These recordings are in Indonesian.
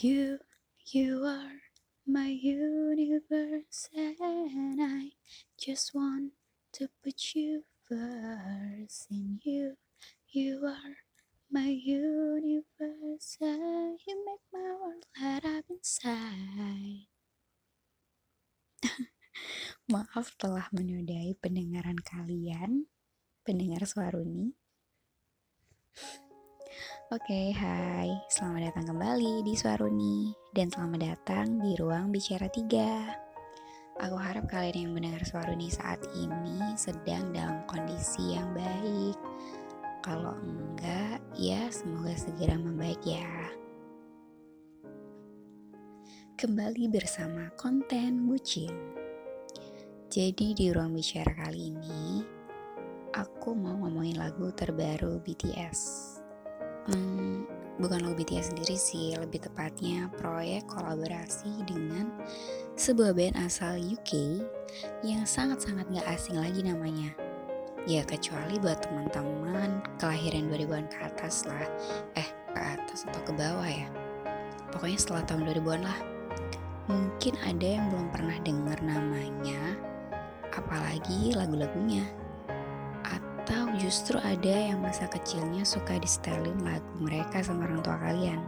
You, you are my universe, and I just want to put you first. In you, you are my universe, and you make my world light up inside. Maaf telah menodai pendengaran kalian, pendengar Suaruni. Oke, hai. Selamat datang kembali di Suaruni dan selamat datang di Ruang Bicara 3. Aku harap kalian yang mendengar Suaruni saat ini sedang dalam kondisi yang baik. Kalau enggak, ya semoga segera membaik ya. Kembali bersama konten bucin. Jadi di ruang bicara kali ini, aku mau ngomongin lagu terbaru BTS hmm, bukan lagu BTS sendiri sih, lebih tepatnya proyek kolaborasi dengan sebuah band asal UK yang sangat-sangat gak asing lagi namanya. Ya kecuali buat teman-teman kelahiran 2000-an ke atas lah. Eh, ke atas atau ke bawah ya. Pokoknya setelah tahun 2000-an lah. Mungkin ada yang belum pernah dengar namanya, apalagi lagu-lagunya justru ada yang masa kecilnya suka di setelin lagu mereka sama orang tua kalian.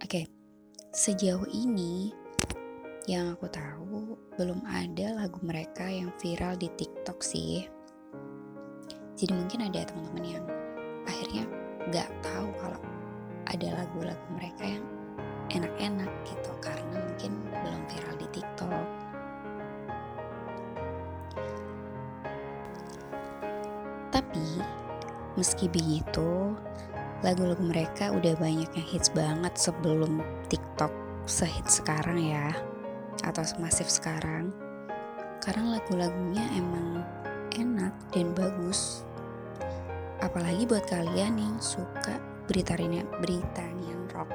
Oke, sejauh ini yang aku tahu belum ada lagu mereka yang viral di TikTok sih. Jadi mungkin ada teman-teman yang akhirnya nggak tahu kalau ada lagu-lagu mereka yang enak-enak gitu karena mungkin belum viral di TikTok. Meski begitu, lagu-lagu mereka udah banyak yang hits banget sebelum TikTok sehit sekarang ya atau semasif sekarang. Karena lagu-lagunya emang enak dan bagus. Apalagi buat kalian yang suka Britania Britanian rock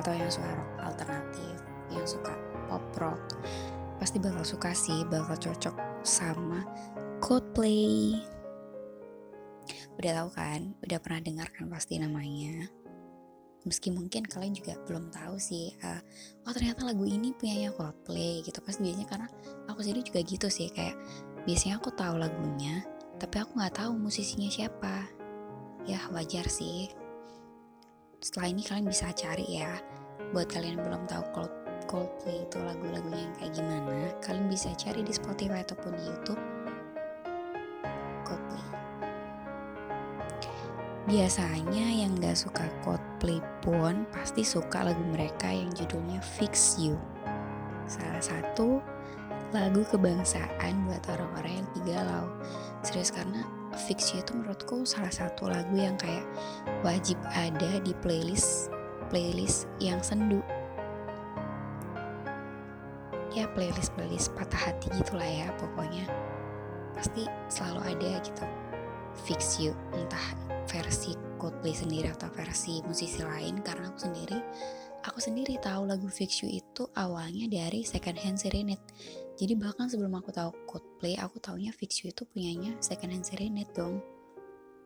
atau yang suka rock alternatif, yang suka pop rock, pasti bakal suka sih, bakal cocok sama Coldplay udah tahu kan? Udah pernah dengar kan pasti namanya. Meski mungkin kalian juga belum tahu sih uh, oh ternyata lagu ini punyanya Coldplay gitu. Pasti biasanya karena aku sendiri juga gitu sih kayak biasanya aku tahu lagunya tapi aku nggak tahu musisinya siapa. Ya wajar sih. Setelah ini kalian bisa cari ya. Buat kalian yang belum tahu Cold Coldplay itu lagu-lagunya yang kayak gimana kalian bisa cari di Spotify ataupun di YouTube Biasanya yang gak suka Coldplay pun pasti suka lagu mereka yang judulnya Fix You. Salah satu lagu kebangsaan buat orang-orang yang galau. Serius karena Fix You itu menurutku salah satu lagu yang kayak wajib ada di playlist playlist yang sendu. Ya playlist playlist patah hati gitulah ya pokoknya pasti selalu ada gitu. Fix You entah versi Coldplay sendiri atau versi musisi lain karena aku sendiri aku sendiri tahu lagu Fix You itu awalnya dari Second Hand Serenade. Jadi bahkan sebelum aku tahu Coldplay aku taunya Fix You itu punyanya Second Hand Serenade dong.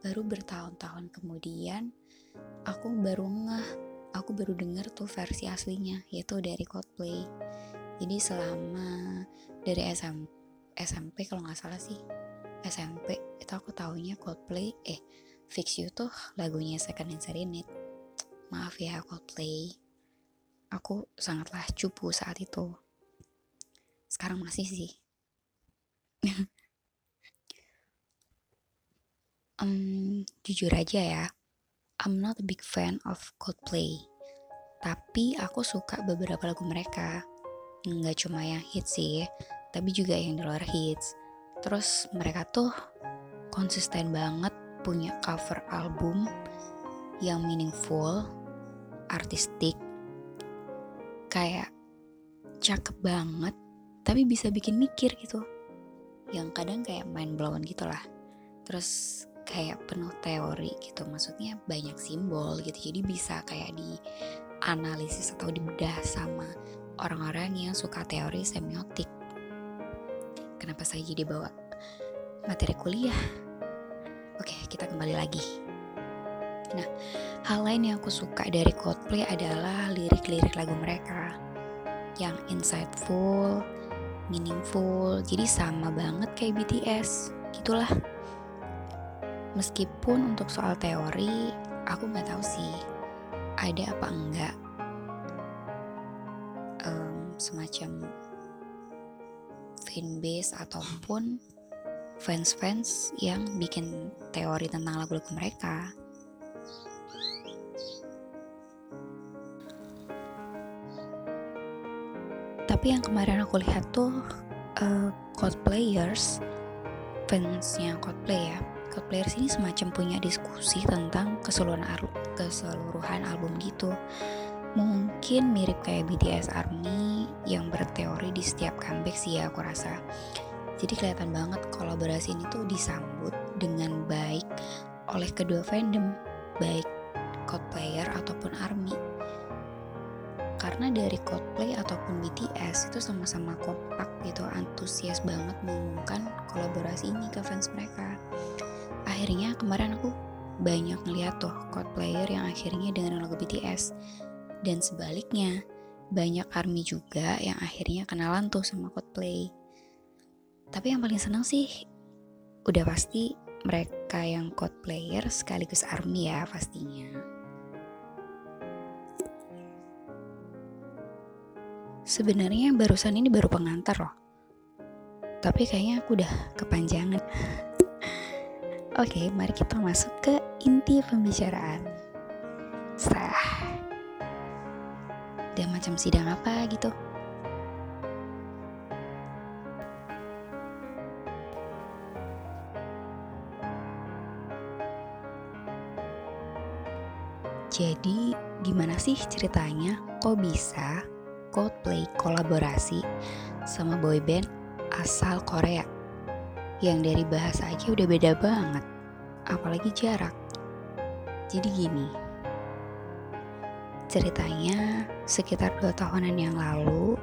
Baru bertahun-tahun kemudian aku baru ngeh aku baru dengar tuh versi aslinya yaitu dari Coldplay. Jadi selama dari SM, SMP kalau nggak salah sih SMP itu aku taunya Coldplay eh Fix You tuh lagunya Second and Serenade. Maaf ya Coldplay. Aku sangatlah cupu saat itu. Sekarang masih sih. um, jujur aja ya, I'm not a big fan of Coldplay. Tapi aku suka beberapa lagu mereka. Nggak cuma yang hits sih, tapi juga yang di luar hits. Terus mereka tuh konsisten banget punya cover album yang meaningful, artistik, kayak cakep banget, tapi bisa bikin mikir gitu. Yang kadang kayak main blown gitu lah. Terus kayak penuh teori gitu, maksudnya banyak simbol gitu, jadi bisa kayak di analisis atau dibedah sama orang-orang yang suka teori semiotik. Kenapa saya jadi bawa materi kuliah? Kita kembali lagi. Nah, hal lain yang aku suka dari Coldplay adalah lirik-lirik lagu mereka yang insightful, meaningful, jadi sama banget kayak BTS, gitulah. Meskipun untuk soal teori, aku nggak tahu sih ada apa enggak um, semacam fanbase ataupun fans-fans yang bikin teori tentang lagu-lagu mereka. Tapi yang kemarin aku lihat tuh uh, cosplayers, fansnya Coldplay ya, Cosplayers ini semacam punya diskusi tentang keseluruhan, keseluruhan album gitu. Mungkin mirip kayak BTS ARMY yang berteori di setiap comeback sih ya aku rasa. Jadi kelihatan banget kolaborasi ini tuh disambut dengan baik oleh kedua fandom, baik Coldplayer ataupun ARMY. Karena dari Coldplay ataupun BTS itu sama-sama kompak gitu, antusias banget mengumumkan kolaborasi ini ke fans mereka. Akhirnya kemarin aku banyak ngeliat tuh Coldplayer yang akhirnya dengan lagu BTS. Dan sebaliknya, banyak ARMY juga yang akhirnya kenalan tuh sama Coldplay. Tapi yang paling seneng sih udah pasti mereka yang Coldplayer sekaligus ARMY ya pastinya. Sebenarnya yang barusan ini baru pengantar loh. Tapi kayaknya aku udah kepanjangan. Oke, mari kita masuk ke inti pembicaraan. Sah. Dia macam sidang apa gitu? Jadi, gimana sih ceritanya kok bisa Coldplay kolaborasi sama boyband asal Korea? yang dari bahasa aja udah beda banget, apalagi jarak. Jadi gini, ceritanya sekitar dua tahunan yang lalu,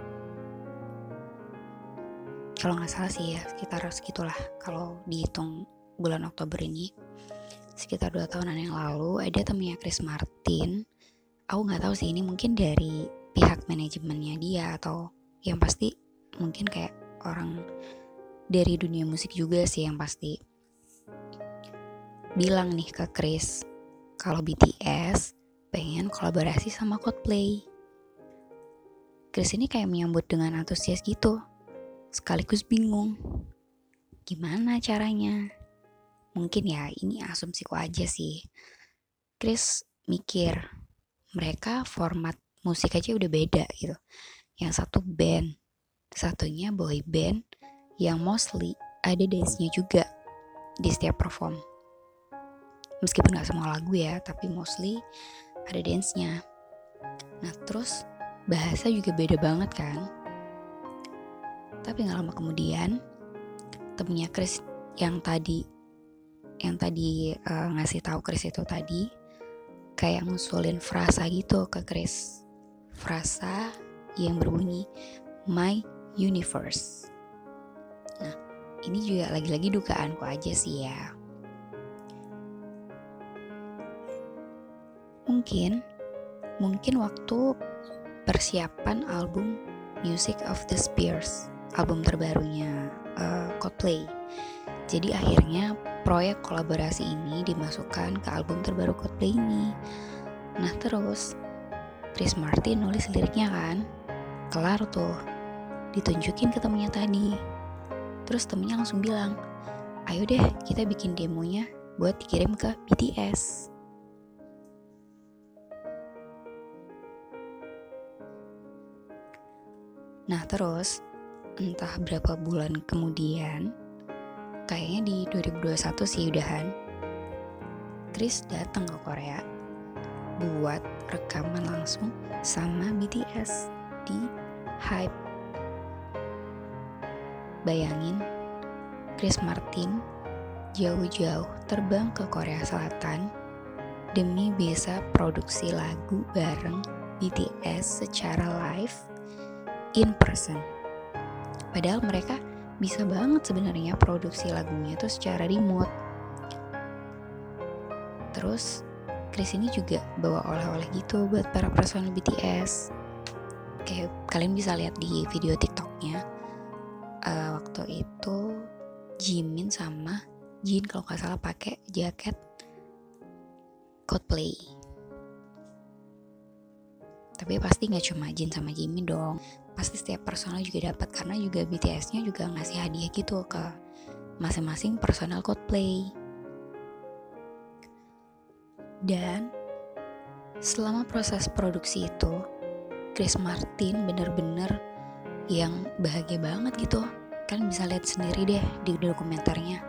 kalau nggak salah sih ya sekitar segitulah kalau dihitung bulan Oktober ini, sekitar dua tahunan yang lalu ada temennya Chris Martin, aku nggak tahu sih ini mungkin dari pihak manajemennya dia atau yang pasti mungkin kayak orang dari dunia musik juga sih yang pasti bilang nih ke Chris kalau BTS pengen kolaborasi sama Coldplay. Chris ini kayak menyambut dengan antusias gitu, sekaligus bingung. Gimana caranya? Mungkin ya ini asumsiku aja sih. Chris mikir, mereka format musik aja udah beda gitu. Yang satu band, satunya boy band, yang mostly ada dance-nya juga di setiap perform. Meskipun gak semua lagu ya, tapi mostly ada dance-nya. Nah terus bahasa juga beda banget kan. Tapi gak lama kemudian temennya Chris yang tadi yang tadi uh, ngasih tahu Chris itu tadi kayak ngusulin frasa gitu ke Chris. Frasa yang berbunyi My Universe ini juga lagi-lagi dugaanku aja sih ya. Mungkin, mungkin waktu persiapan album Music of the Spears, album terbarunya uh, Coldplay. Jadi akhirnya proyek kolaborasi ini dimasukkan ke album terbaru Coldplay ini. Nah terus, Chris Martin nulis liriknya kan, kelar tuh, ditunjukin ke temennya tadi Terus temennya langsung bilang, ayo deh kita bikin demonya buat dikirim ke BTS. Nah terus, entah berapa bulan kemudian, kayaknya di 2021 sih udahan, Chris datang ke Korea buat rekaman langsung sama BTS di Hype Bayangin, Chris Martin jauh-jauh terbang ke Korea Selatan demi bisa produksi lagu bareng BTS secara live in person. Padahal mereka bisa banget sebenarnya produksi lagunya itu secara remote. Terus Chris ini juga bawa oleh-oleh gitu buat para personal BTS kayak kalian bisa lihat di video TikToknya. Uh, waktu itu Jimin sama Jin kalau nggak salah pakai jaket Coldplay. Tapi pasti nggak cuma Jin sama Jimin dong pasti setiap personal juga dapat karena juga BTS-nya juga ngasih hadiah gitu ke masing-masing personal Coldplay. Dan selama proses produksi itu Chris Martin bener-bener yang bahagia banget gitu. Kalian bisa lihat sendiri deh di dokumenternya.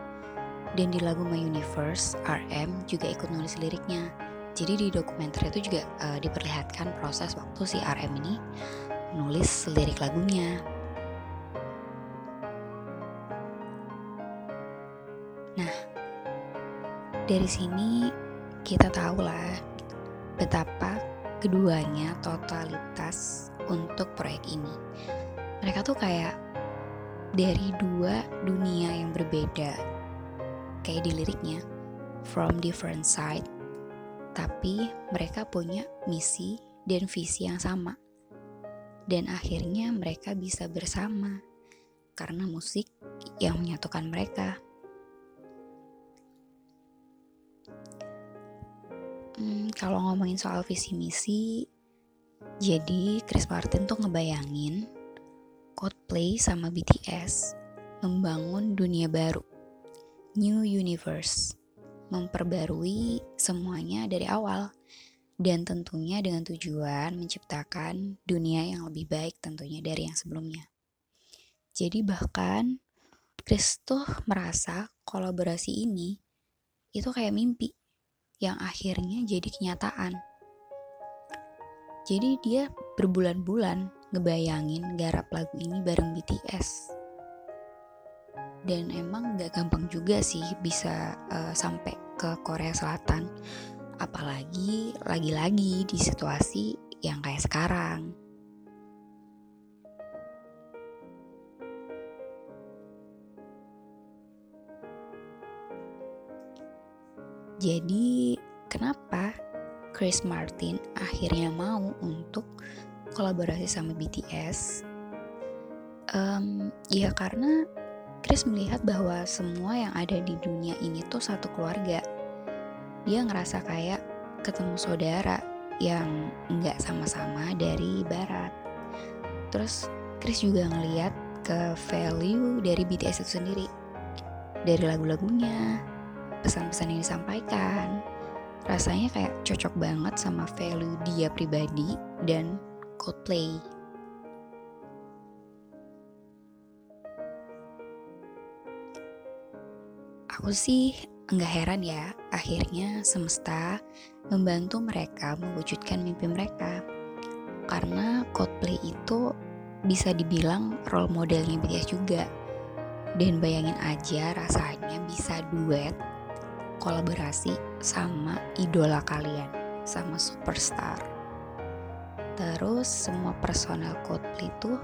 Dan di lagu My Universe RM juga ikut nulis liriknya. Jadi di dokumenter itu juga uh, diperlihatkan proses waktu si RM ini nulis lirik lagunya nah dari sini kita tahu lah betapa keduanya totalitas untuk proyek ini. Mereka tuh kayak dari dua dunia yang berbeda, kayak di liriknya, from different side, tapi mereka punya misi dan visi yang sama. Dan akhirnya mereka bisa bersama karena musik yang menyatukan mereka. Hmm, kalau ngomongin soal visi misi, jadi Chris Martin tuh ngebayangin Coldplay sama BTS membangun dunia baru, new universe, memperbarui semuanya dari awal, dan tentunya dengan tujuan menciptakan dunia yang lebih baik tentunya dari yang sebelumnya. Jadi bahkan Chris tuh merasa kolaborasi ini itu kayak mimpi yang akhirnya jadi kenyataan. Jadi dia berbulan-bulan ngebayangin garap lagu ini bareng BTS. Dan emang gak gampang juga sih bisa uh, sampai ke Korea Selatan. Apalagi lagi-lagi di situasi yang kayak sekarang. Jadi, kenapa Chris Martin akhirnya mau untuk kolaborasi sama BTS? Um, ya karena Chris melihat bahwa semua yang ada di dunia ini tuh satu keluarga. Dia ngerasa kayak ketemu saudara yang nggak sama-sama dari barat. Terus Chris juga ngeliat ke value dari BTS itu sendiri. Dari lagu-lagunya, pesan-pesan yang disampaikan rasanya kayak cocok banget sama value dia pribadi dan Coldplay. Aku sih enggak heran ya, akhirnya semesta membantu mereka mewujudkan mimpi mereka. Karena Coldplay itu bisa dibilang role modelnya BTS juga. Dan bayangin aja rasanya bisa duet kolaborasi sama idola kalian, sama superstar. Terus semua personel Coldplay tuh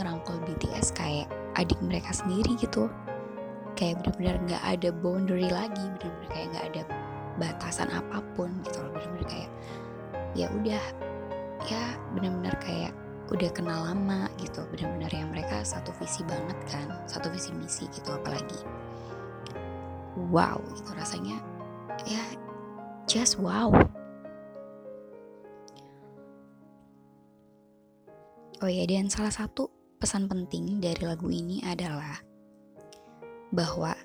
ngerangkul BTS kayak adik mereka sendiri gitu. Kayak bener-bener gak ada boundary lagi, bener-bener kayak gak ada batasan apa pun gitu loh. Bener-bener kayak ya udah ya bener-bener kayak udah kenal lama gitu. Bener-bener yang mereka satu visi banget kan satu visi misi gitu apalagi. Wow itu rasanya. Ya just wow. Oh ya dan salah satu pesan penting dari lagu ini adalah bahwa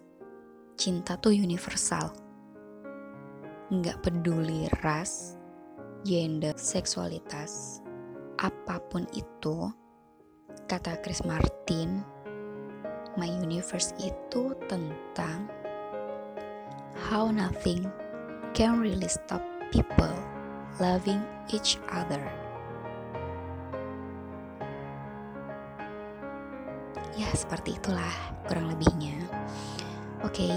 cinta tuh universal nggak peduli ras gender seksualitas apa pun itu kata Chris Martin My Universe itu tentang how nothing can really stop people loving each other. Ya, seperti itulah kurang lebihnya. Oke, okay,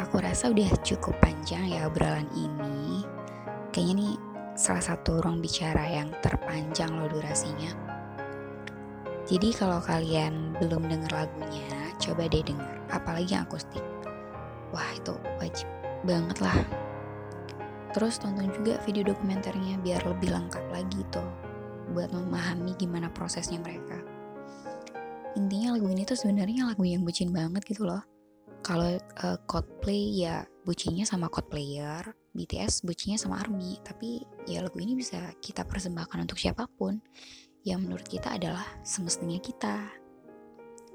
aku rasa udah cukup panjang ya obrolan ini. Kayaknya nih salah satu ruang bicara yang terpanjang loh durasinya. Jadi kalau kalian belum denger lagunya, coba deh denger, apalagi yang akustik. Wah itu wajib banget lah. Terus tonton juga video dokumenternya biar lebih lengkap lagi tuh buat memahami gimana prosesnya mereka. Intinya lagu ini tuh sebenarnya lagu yang bucin banget gitu loh kalau uh, Coldplay ya bucinnya sama Coldplayer BTS bucinnya sama ARMY. Tapi ya lagu ini bisa kita persembahkan untuk siapa pun. Yang menurut kita adalah semestinya kita.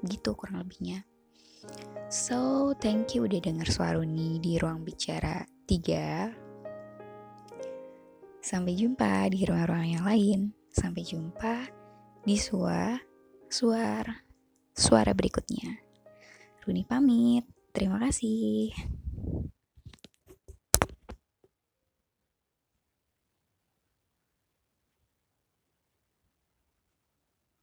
Gitu kurang lebihnya. So thank you udah denger Suaruni di ruang bicara 3 sampai jumpa di ruang-ruang yang lain. Sampai jumpa di suara suara suara berikutnya. Runi pamit terima kasih